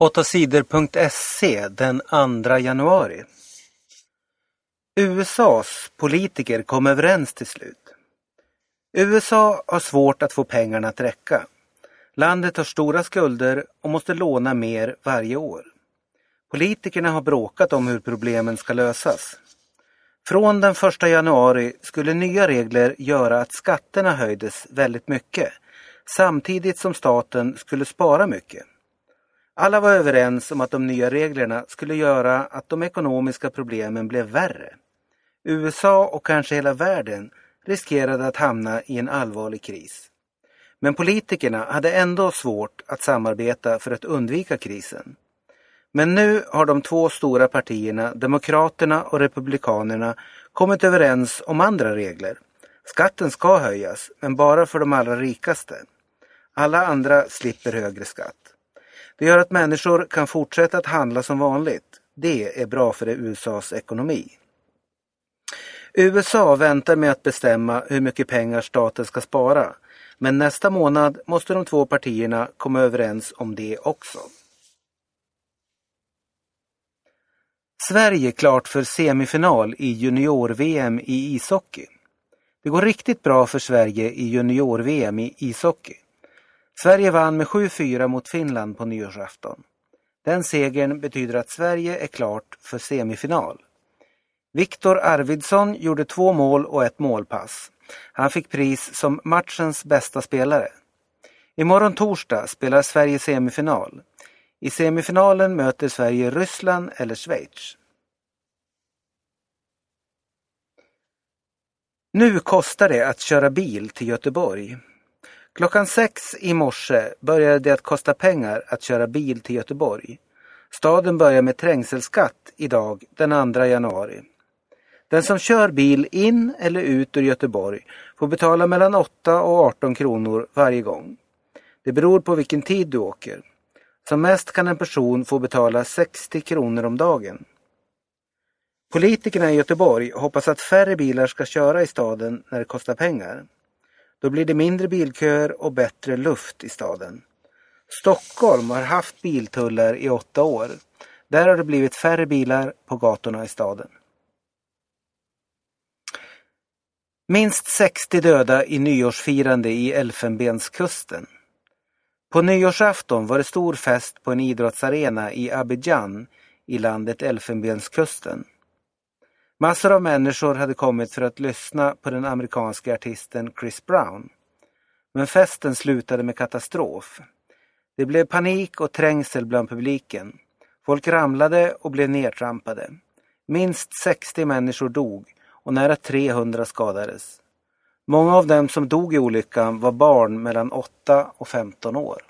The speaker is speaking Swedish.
8sidor.se den 2 januari. USAs politiker kom överens till slut. USA har svårt att få pengarna att räcka. Landet har stora skulder och måste låna mer varje år. Politikerna har bråkat om hur problemen ska lösas. Från den 1 januari skulle nya regler göra att skatterna höjdes väldigt mycket samtidigt som staten skulle spara mycket. Alla var överens om att de nya reglerna skulle göra att de ekonomiska problemen blev värre. USA och kanske hela världen riskerade att hamna i en allvarlig kris. Men politikerna hade ändå svårt att samarbeta för att undvika krisen. Men nu har de två stora partierna, Demokraterna och Republikanerna, kommit överens om andra regler. Skatten ska höjas, men bara för de allra rikaste. Alla andra slipper högre skatt. Det gör att människor kan fortsätta att handla som vanligt. Det är bra för USAs ekonomi. USA väntar med att bestämma hur mycket pengar staten ska spara. Men nästa månad måste de två partierna komma överens om det också. Sverige klart för semifinal i junior-VM i ishockey. Det går riktigt bra för Sverige i junior-VM i ishockey. Sverige vann med 7-4 mot Finland på nyårsafton. Den segern betyder att Sverige är klart för semifinal. Viktor Arvidsson gjorde två mål och ett målpass. Han fick pris som matchens bästa spelare. Imorgon torsdag spelar Sverige semifinal. I semifinalen möter Sverige Ryssland eller Schweiz. Nu kostar det att köra bil till Göteborg. Klockan sex i morse började det att kosta pengar att köra bil till Göteborg. Staden börjar med trängselskatt idag den 2 januari. Den som kör bil in eller ut ur Göteborg får betala mellan 8 och 18 kronor varje gång. Det beror på vilken tid du åker. Som mest kan en person få betala 60 kronor om dagen. Politikerna i Göteborg hoppas att färre bilar ska köra i staden när det kostar pengar. Då blir det mindre bilköer och bättre luft i staden. Stockholm har haft biltullar i åtta år. Där har det blivit färre bilar på gatorna i staden. Minst 60 döda i nyårsfirande i Elfenbenskusten. På nyårsafton var det stor fest på en idrottsarena i Abidjan i landet Elfenbenskusten. Massor av människor hade kommit för att lyssna på den amerikanske artisten Chris Brown. Men festen slutade med katastrof. Det blev panik och trängsel bland publiken. Folk ramlade och blev nedtrampade. Minst 60 människor dog och nära 300 skadades. Många av dem som dog i olyckan var barn mellan 8 och 15 år.